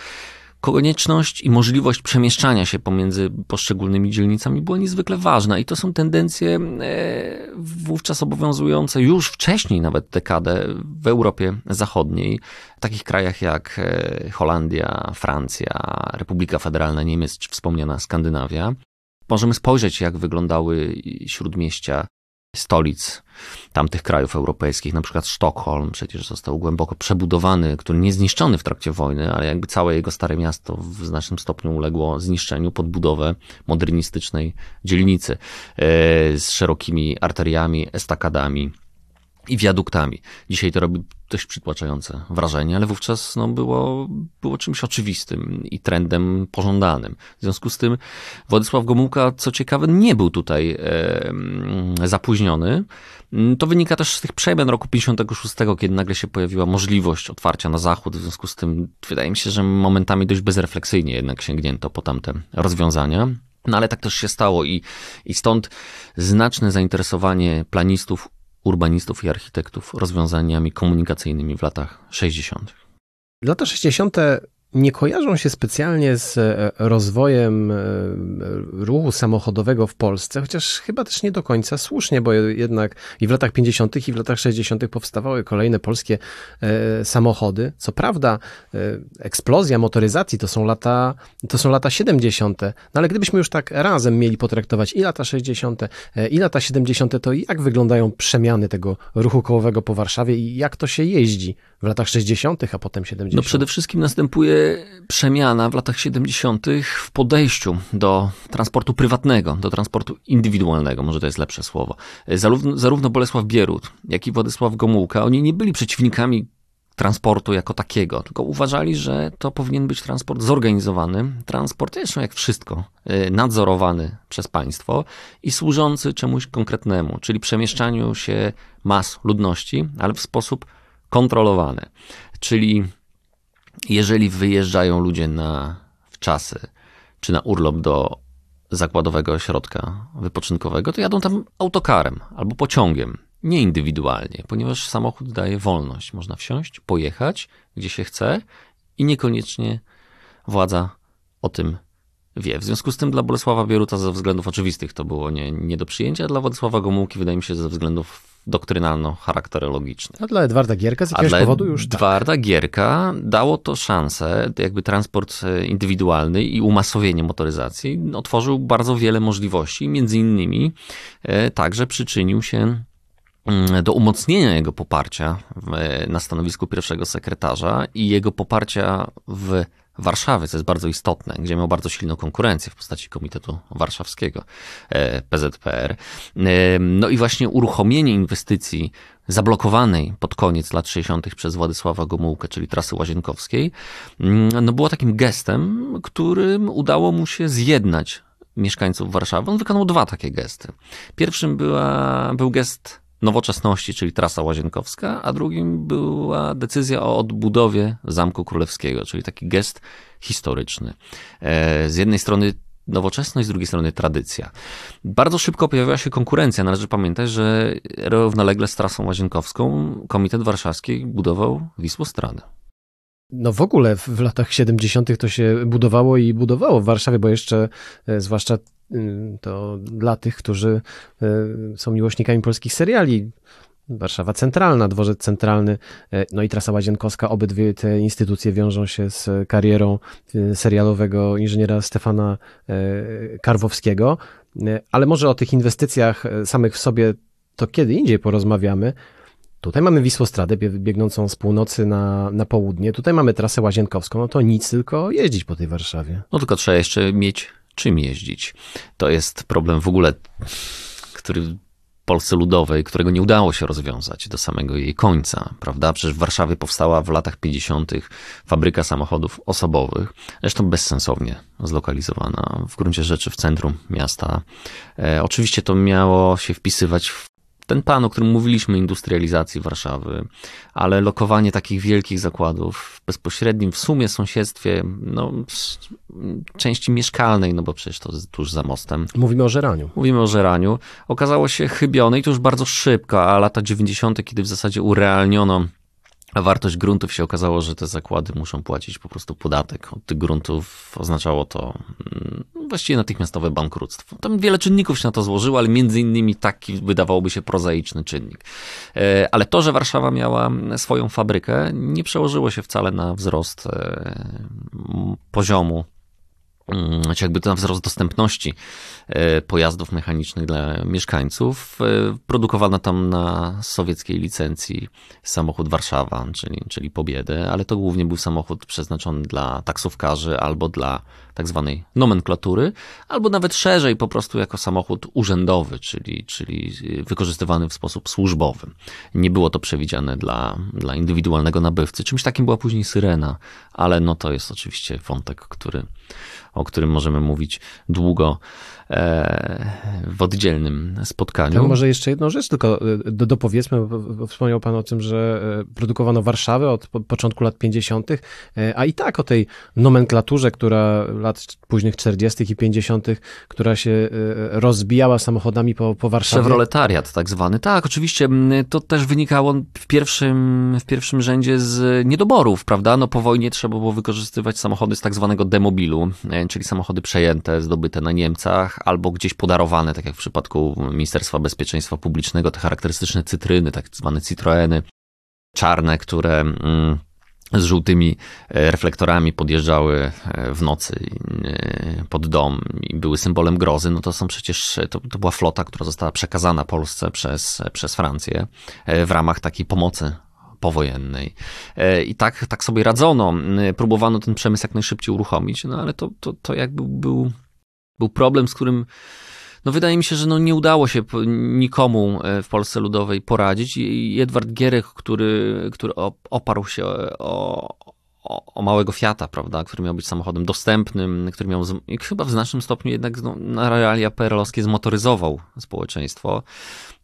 konieczność i możliwość przemieszczania się pomiędzy poszczególnymi dzielnicami była niezwykle ważna i to są tendencje e, wówczas obowiązujące już wcześniej, nawet dekadę w Europie Zachodniej, w takich krajach jak e, Holandia, Francja, Republika Federalna Niemiec czy wspomniana Skandynawia. Możemy spojrzeć, jak wyglądały śródmieścia stolic tamtych krajów europejskich, na przykład Sztokholm przecież został głęboko przebudowany, który nie zniszczony w trakcie wojny, ale jakby całe jego stare miasto w znacznym stopniu uległo zniszczeniu pod budowę modernistycznej dzielnicy e, z szerokimi arteriami, estakadami i wiaduktami. Dzisiaj to robi dość przytłaczające wrażenie, ale wówczas no, było, było czymś oczywistym i trendem pożądanym. W związku z tym Władysław Gomułka, co ciekawe, nie był tutaj e, zapóźniony. To wynika też z tych przemian roku 56, kiedy nagle się pojawiła możliwość otwarcia na zachód. W związku z tym wydaje mi się, że momentami dość bezrefleksyjnie jednak sięgnięto po tamte rozwiązania. No ale tak też się stało i, i stąd znaczne zainteresowanie planistów urbanistów i architektów rozwiązaniami komunikacyjnymi w latach 60. Lata 60 nie kojarzą się specjalnie z e, rozwojem e, ruchu samochodowego w Polsce, chociaż chyba też nie do końca słusznie, bo jednak i w latach 50. i w latach 60. powstawały kolejne polskie e, samochody. Co prawda, eksplozja motoryzacji to są lata, to są lata 70., no ale gdybyśmy już tak razem mieli potraktować i lata 60., i lata 70., to jak wyglądają przemiany tego ruchu kołowego po Warszawie i jak to się jeździ w latach 60., a potem 70. No przede wszystkim następuje przemiana w latach 70. w podejściu do transportu prywatnego, do transportu indywidualnego, może to jest lepsze słowo. Zarówno, Bolesław Bierut, jak i Władysław Gomułka, oni nie byli przeciwnikami transportu jako takiego, tylko uważali, że to powinien być transport zorganizowany, transport zresztą jak wszystko, y, nadzorowany przez państwo i służący czemuś konkretnemu, czyli przemieszczaniu się mas ludności, ale w sposób kontrolowane. Czyli jeżeli wyjeżdżają ludzie na wczasy czy na urlop do zakładowego ośrodka wypoczynkowego, to jadą tam autokarem albo pociągiem, nie indywidualnie, ponieważ samochód daje wolność. Można wsiąść, pojechać gdzie się chce i niekoniecznie władza o tym wie. W związku z tym dla Bolesława Bieruta ze względów oczywistych to było nie, nie do przyjęcia, dla Władysława Gomułki wydaje mi się ze względów doktrynalno-charakterologiczny. A dla Edwarda Gierka z jakiegoś powodu już tak. Edwarda Gierka dało to szansę, jakby transport e, indywidualny i umasowienie motoryzacji otworzył bardzo wiele możliwości, między innymi e, także przyczynił się mm, do umocnienia jego poparcia na stanowisku pierwszego sekretarza i jego poparcia w Warszawy, co jest bardzo istotne, gdzie miał bardzo silną konkurencję w postaci Komitetu Warszawskiego e, PZPR. E, no i właśnie uruchomienie inwestycji zablokowanej pod koniec lat 60. przez Władysława Gomułkę, czyli trasy łazienkowskiej, mm, no było takim gestem, którym udało mu się zjednać mieszkańców Warszawy. On wykonał dwa takie gesty. Pierwszym była, był gest nowoczesności, czyli trasa łazienkowska, a drugim była decyzja o odbudowie Zamku Królewskiego, czyli taki gest historyczny. E, z jednej strony nowoczesność, z drugiej strony tradycja. Bardzo szybko pojawiła się konkurencja. Należy pamiętać, że równolegle z trasą łazienkowską Komitet Warszawski budował Wisłostradę. No w ogóle w, latach 70. to się budowało i budowało w Warszawie, bo jeszcze e, zwłaszcza to dla tych, którzy e, są miłośnikami polskich seriali. Warszawa Centralna, Dworzec Centralny, e, no i Trasa Łazienkowska. Obydwie te instytucje wiążą się z karierą serialowego inżyniera Stefana Karwowskiego. Ale może o tych inwestycjach samych w sobie to kiedy indziej porozmawiamy. Tutaj mamy Wisłostradę biegnącą z północy na, na południe. Tutaj mamy trasę łazienkowską. No to nic, tylko jeździć po tej Warszawie. No tylko trzeba jeszcze mieć czym jeździć. To jest problem w ogóle, który w Polsce Ludowej, którego nie udało się rozwiązać do samego jej końca, prawda? Przecież w Warszawie powstała w latach 50. fabryka samochodów osobowych, zresztą bezsensownie zlokalizowana w gruncie rzeczy w centrum miasta. E, oczywiście to miało się wpisywać w ten plan, o którym mówiliśmy, industrializacji Warszawy, ale lokowanie takich wielkich zakładów w bezpośrednim w sumie sąsiedztwie no, części mieszkalnej, no bo przecież to jest tuż za mostem. Mówimy o żeraniu. Mówimy o żeraniu. Okazało się chybione i to już bardzo szybko, a lata 90., kiedy w zasadzie urealniono a wartość gruntów się okazało, że te zakłady muszą płacić po prostu podatek od tych gruntów. Oznaczało to mm, właściwie natychmiastowe bankructwo. Tam wiele czynników się na to złożyło, ale między innymi taki wydawałoby się prozaiczny czynnik. E, ale to, że Warszawa miała swoją fabrykę, nie przełożyło się wcale na wzrost e, poziomu czy jakby ten wzrost dostępności e, pojazdów mechanicznych dla mieszkańców. E, produkowano tam na sowieckiej licencji samochód Warszawa, czyli, czyli Pobiedy, ale to głównie był samochód przeznaczony dla taksówkarzy albo dla tak zwanej nomenklatury, albo nawet szerzej po prostu jako samochód urzędowy, czyli, czyli wykorzystywany w sposób służbowy. Nie było to przewidziane dla, dla indywidualnego nabywcy. Czymś takim była później Syrena, ale no to jest oczywiście wątek, który o którym możemy mówić długo w oddzielnym spotkaniu. To może jeszcze jedną rzecz tylko e, do, dopowiedzmy, bo wspomniał Pan o tym, że e, produkowano Warszawę od początku lat 50., a i tak o tej nomenklaturze, która lat późnych 40. i 50., która się rozbijała samochodami po, po Warszawie. Chevroletariat tak zwany. Tak, oczywiście to też wynikało w pierwszym, w pierwszym rzędzie z niedoborów, prawda? No po wojnie trzeba było wykorzystywać samochody z tak zwanego demobilu, czyli samochody przejęte, zdobyte na Niemcach, albo gdzieś podarowane, tak jak w przypadku Ministerstwa Bezpieczeństwa Publicznego, te charakterystyczne cytryny, tak zwane Citroeny, czarne, które mm, z żółtymi e, reflektorami podjeżdżały e, w nocy e, pod dom i były symbolem grozy, no to są przecież, to, to była flota, która została przekazana Polsce przez, przez Francję w ramach takiej pomocy powojennej. I tak, tak sobie radzono. Próbowano ten przemysł jak najszybciej uruchomić, no ale to, to, to jakby był, był problem, z którym no wydaje mi się, że no nie udało się nikomu e, w Polsce Ludowej poradzić i Edward Gierek, który, który oparł się o, o, o, małego Fiata, prawda, który miał być samochodem dostępnym, który miał chyba w znacznym stopniu jednak no, na realia PRL-owskie zmotoryzował społeczeństwo.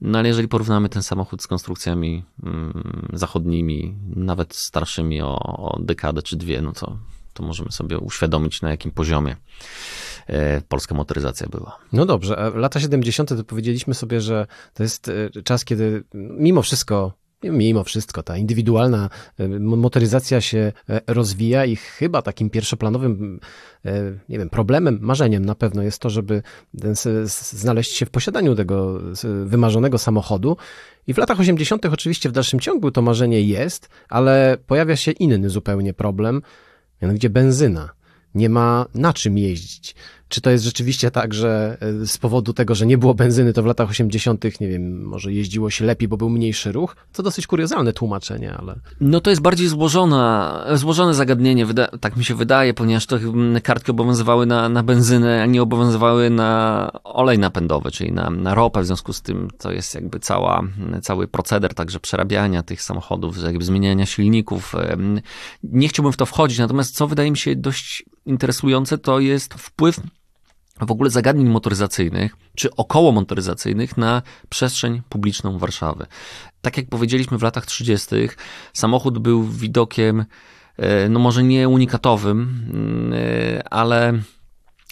No ale jeżeli porównamy ten samochód z konstrukcjami mm, zachodnimi, nawet starszymi o, o dekadę czy dwie, no to, to możemy sobie uświadomić na jakim poziomie polska motoryzacja była. No dobrze, lata 70. to powiedzieliśmy sobie, że to jest e, czas, kiedy mimo wszystko Mimo wszystko ta indywidualna e, motoryzacja się e, rozwija i chyba takim pierwszoplanowym, e, nie wiem, problemem, marzeniem na pewno jest to, żeby znaleźć się w posiadaniu tego wymarzonego samochodu. I w latach 80. oczywiście w dalszym ciągu to marzenie jest, ale pojawia się inny zupełnie problem, mianowicie benzyna. Nie ma na czym jeździć. Czy to jest rzeczywiście tak, że e, z powodu tego, że nie było benzyny, to w latach 80., nie wiem, może jeździło się lepiej, bo był mniejszy ruch? To dosyć kuriozalne tłumaczenie, ale. No to jest bardziej złożone, złożone zagadnienie, tak mi się wydaje, ponieważ to kartki obowiązywały na, na benzynę, a nie obowiązywały na olej napędowy, czyli na, na ropę. W związku z tym to jest jakby cała, cały proceder także przerabiania tych samochodów, jakby zmieniania silników. Nie chciałbym w to wchodzić, natomiast co wydaje mi się dość interesujące, to jest wpływ w ogóle zagadnień motoryzacyjnych czy około motoryzacyjnych na przestrzeń publiczną Warszawy. Tak jak powiedzieliśmy w latach 30., samochód był widokiem, e, no może nie unikatowym, mm, e, ale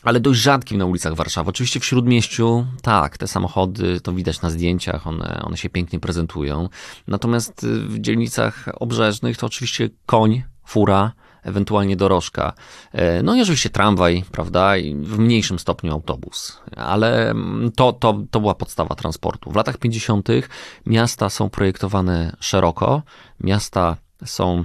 ale dość rzadkim na ulicach Warszawy. Oczywiście w śródmieściu, tak, te samochody, to widać na zdjęciach, one, one się pięknie prezentują. Natomiast w dzielnicach obrzeżnych to oczywiście koń, fura, ewentualnie dorożka. E, no i oczywiście tramwaj, prawda, i w mniejszym stopniu autobus, ale mm, to, to, to była podstawa transportu. W latach 50. miasta są projektowane szeroko, miasta są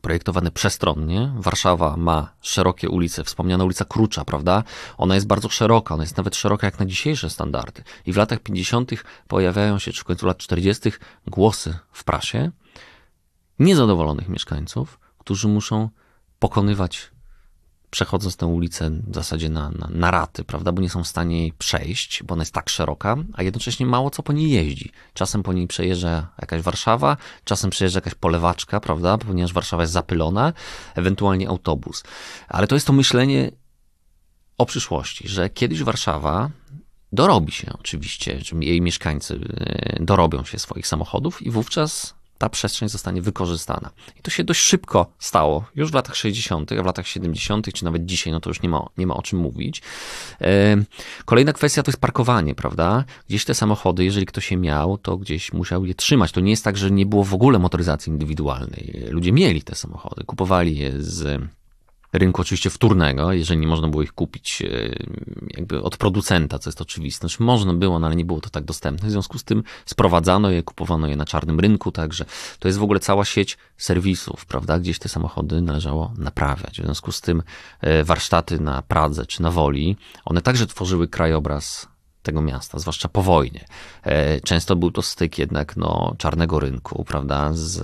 projektowane przestronnie. Warszawa ma szerokie ulice, wspomniana ulica Krucza, prawda? Ona jest bardzo szeroka, ona jest nawet szeroka jak na dzisiejsze standardy. I w latach 50. pojawiają się, czy w końcu lat 40. głosy w prasie niezadowolonych mieszkańców, którzy muszą pokonywać, przechodząc tę ulicę w zasadzie na, na, na raty, prawda, bo nie są w stanie jej przejść, bo ona jest tak szeroka, a jednocześnie mało co po niej jeździ. Czasem po niej przejeżdża jakaś Warszawa, czasem przejeżdża jakaś polewaczka, prawda, ponieważ Warszawa jest zapylona, ewentualnie autobus. Ale to jest to myślenie o przyszłości, że kiedyś Warszawa dorobi się oczywiście, jej mieszkańcy e, dorobią się swoich samochodów i wówczas ta przestrzeń zostanie wykorzystana. I to się dość szybko stało, już w latach 60., a w latach 70., czy nawet dzisiaj, no to już nie ma, nie ma o czym mówić. Kolejna kwestia to jest parkowanie, prawda? Gdzieś te samochody, jeżeli ktoś je miał, to gdzieś musiał je trzymać. To nie jest tak, że nie było w ogóle motoryzacji indywidualnej. Ludzie mieli te samochody, kupowali je z rynku oczywiście wtórnego, jeżeli nie można było ich kupić e, jakby od producenta, co jest oczywiste. Znaczy można było, no ale nie było to tak dostępne. W związku z tym sprowadzano je, kupowano je na czarnym rynku, także to jest w ogóle cała sieć serwisów, prawda? Gdzieś te samochody należało naprawiać. W związku z tym e, warsztaty na Pradze czy na Woli, one także tworzyły krajobraz tego miasta, zwłaszcza po wojnie. E, często był to styk jednak no, czarnego rynku, prawda, z,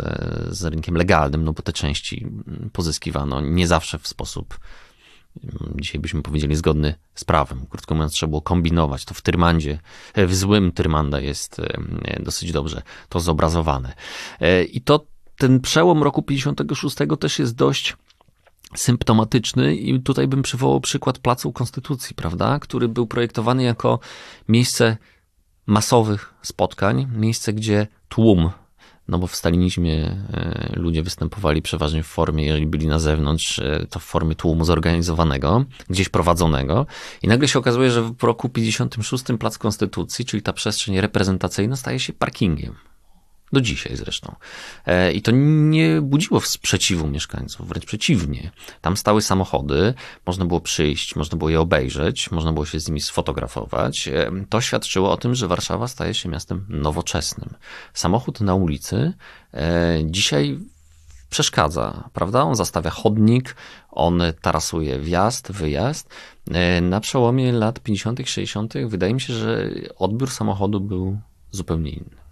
z rynkiem legalnym, no bo te części pozyskiwano nie zawsze w sposób, mm, dzisiaj byśmy powiedzieli, zgodny z prawem. Krótko mówiąc, trzeba było kombinować. To w Tyrmandzie, w złym Tyrmanda jest e, dosyć dobrze to zobrazowane. E, I to ten przełom roku 56 też jest dość symptomatyczny i tutaj bym przywołał przykład Placu Konstytucji, prawda, który był projektowany jako miejsce masowych spotkań, miejsce, gdzie tłum, no bo w stalinizmie e, ludzie występowali przeważnie w formie, jeżeli byli na zewnątrz, e, to w formie tłumu zorganizowanego, gdzieś prowadzonego i nagle się okazuje, że w roku 56 Plac Konstytucji, czyli ta przestrzeń reprezentacyjna staje się parkingiem. Do dzisiaj zresztą. E, I to nie budziło sprzeciwu mieszkańców, wręcz przeciwnie. Tam stały samochody, można było przyjść, można było je obejrzeć, można było się z nimi sfotografować. E, to świadczyło o tym, że Warszawa staje się miastem nowoczesnym. Samochód na ulicy e, dzisiaj przeszkadza, prawda? On zastawia chodnik, on tarasuje wjazd, wyjazd. Na przełomie lat 50., 60., wydaje mi się, że odbiór samochodu był zupełnie inny.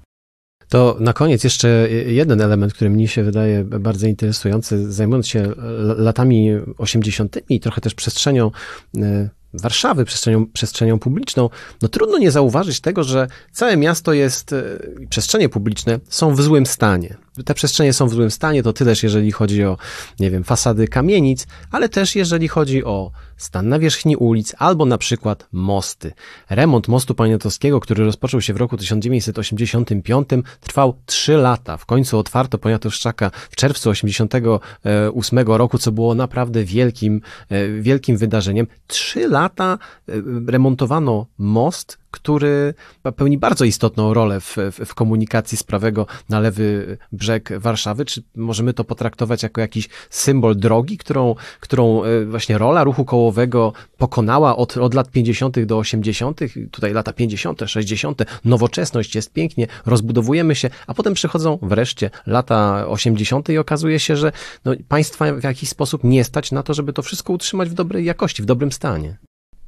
To na koniec jeszcze jeden element, który mi się wydaje bardzo interesujący, zajmując się latami 80. i trochę też przestrzenią e, Warszawy, przestrzenią, przestrzenią publiczną, no trudno nie zauważyć tego, że całe miasto jest, e, przestrzenie publiczne są w złym stanie te przestrzenie są w złym stanie, to tyleż jeżeli chodzi o, nie wiem, fasady kamienic, ale też jeżeli chodzi o stan nawierzchni ulic albo na przykład mosty. Remont mostu poniatowskiego, który rozpoczął się w roku 1985, trwał 3 lata. W końcu otwarto Poniatowszczaka w czerwcu 1988 roku, co było naprawdę wielkim, e, wielkim wydarzeniem. 3 lata e, remontowano most, który pełni bardzo istotną rolę w, w, komunikacji z prawego na lewy brzeg Warszawy. Czy możemy to potraktować jako jakiś symbol drogi, którą, którą e, właśnie rola ruchu kołowego pokonała od, od lat 50. do 80., tutaj lata 50., 60., nowoczesność jest pięknie, rozbudowujemy się, a potem przychodzą wreszcie lata 80. i okazuje się, że no, państwa w jakiś sposób nie stać na to, żeby to wszystko utrzymać w dobrej jakości, w dobrym stanie.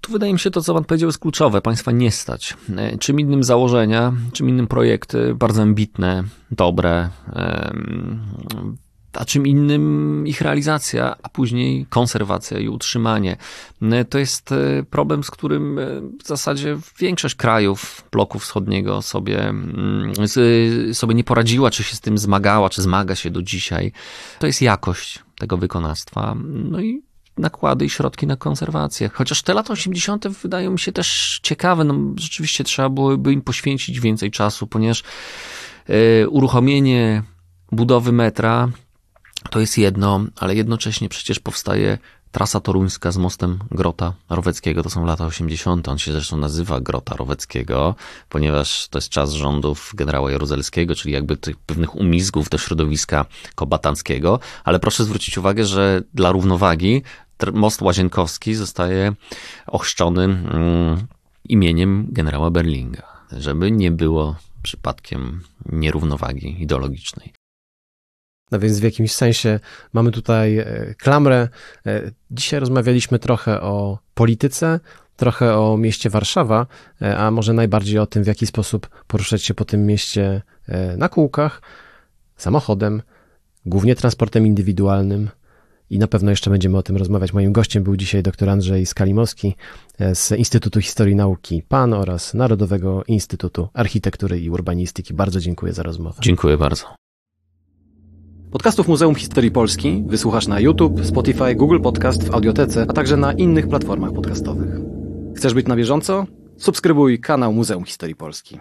Tu wydaje mi się to, co pan powiedział, jest kluczowe. Państwa nie stać. E, czym innym założenia, czym innym projekty, bardzo ambitne, dobre, a czym innym ich realizacja, a później konserwacja i utrzymanie. E, to jest e, problem, z którym w zasadzie większość krajów bloku wschodniego sobie, mm, sobie nie poradziła, czy się z tym zmagała, czy zmaga się do dzisiaj. To jest jakość tego wykonawstwa. No i nakłady i środki na konserwację. Chociaż te lata 80. wydają mi się też ciekawe, no rzeczywiście trzeba byłoby im poświęcić więcej czasu, ponieważ y, uruchomienie budowy metra to jest jedno, ale jednocześnie przecież powstaje Trasa toruńska z mostem Grota Roweckiego to są lata 80. On się zresztą nazywa Grota Roweckiego, ponieważ to jest czas rządów generała Jaruzelskiego, czyli jakby tych pewnych umizgów do środowiska kombatanckiego. Ale proszę zwrócić uwagę, że dla równowagi most Łazienkowski zostaje ochrzczony mm, imieniem generała Berlinga, żeby nie było przypadkiem nierównowagi ideologicznej. No więc w jakimś sensie mamy tutaj e, klamrę. E, dzisiaj rozmawialiśmy trochę o polityce, trochę o mieście Warszawa, e, a może najbardziej o tym, w jaki sposób poruszać się po tym mieście na kółkach, samochodem, głównie transportem indywidualnym. I na pewno jeszcze będziemy o tym rozmawiać. Moim gościem był dzisiaj dr Andrzej Skalimowski z Instytutu Historii Nauki PAN oraz Narodowego Instytutu Architektury i Urbanistyki. Bardzo dziękuję za rozmowę. Dziękuję bardzo. Podcastów Muzeum Historii Polski wysłuchasz na YouTube, Spotify, Google Podcast, w Audiotece, a także na innych platformach podcastowych. Chcesz być na bieżąco? Subskrybuj kanał Muzeum Historii Polski.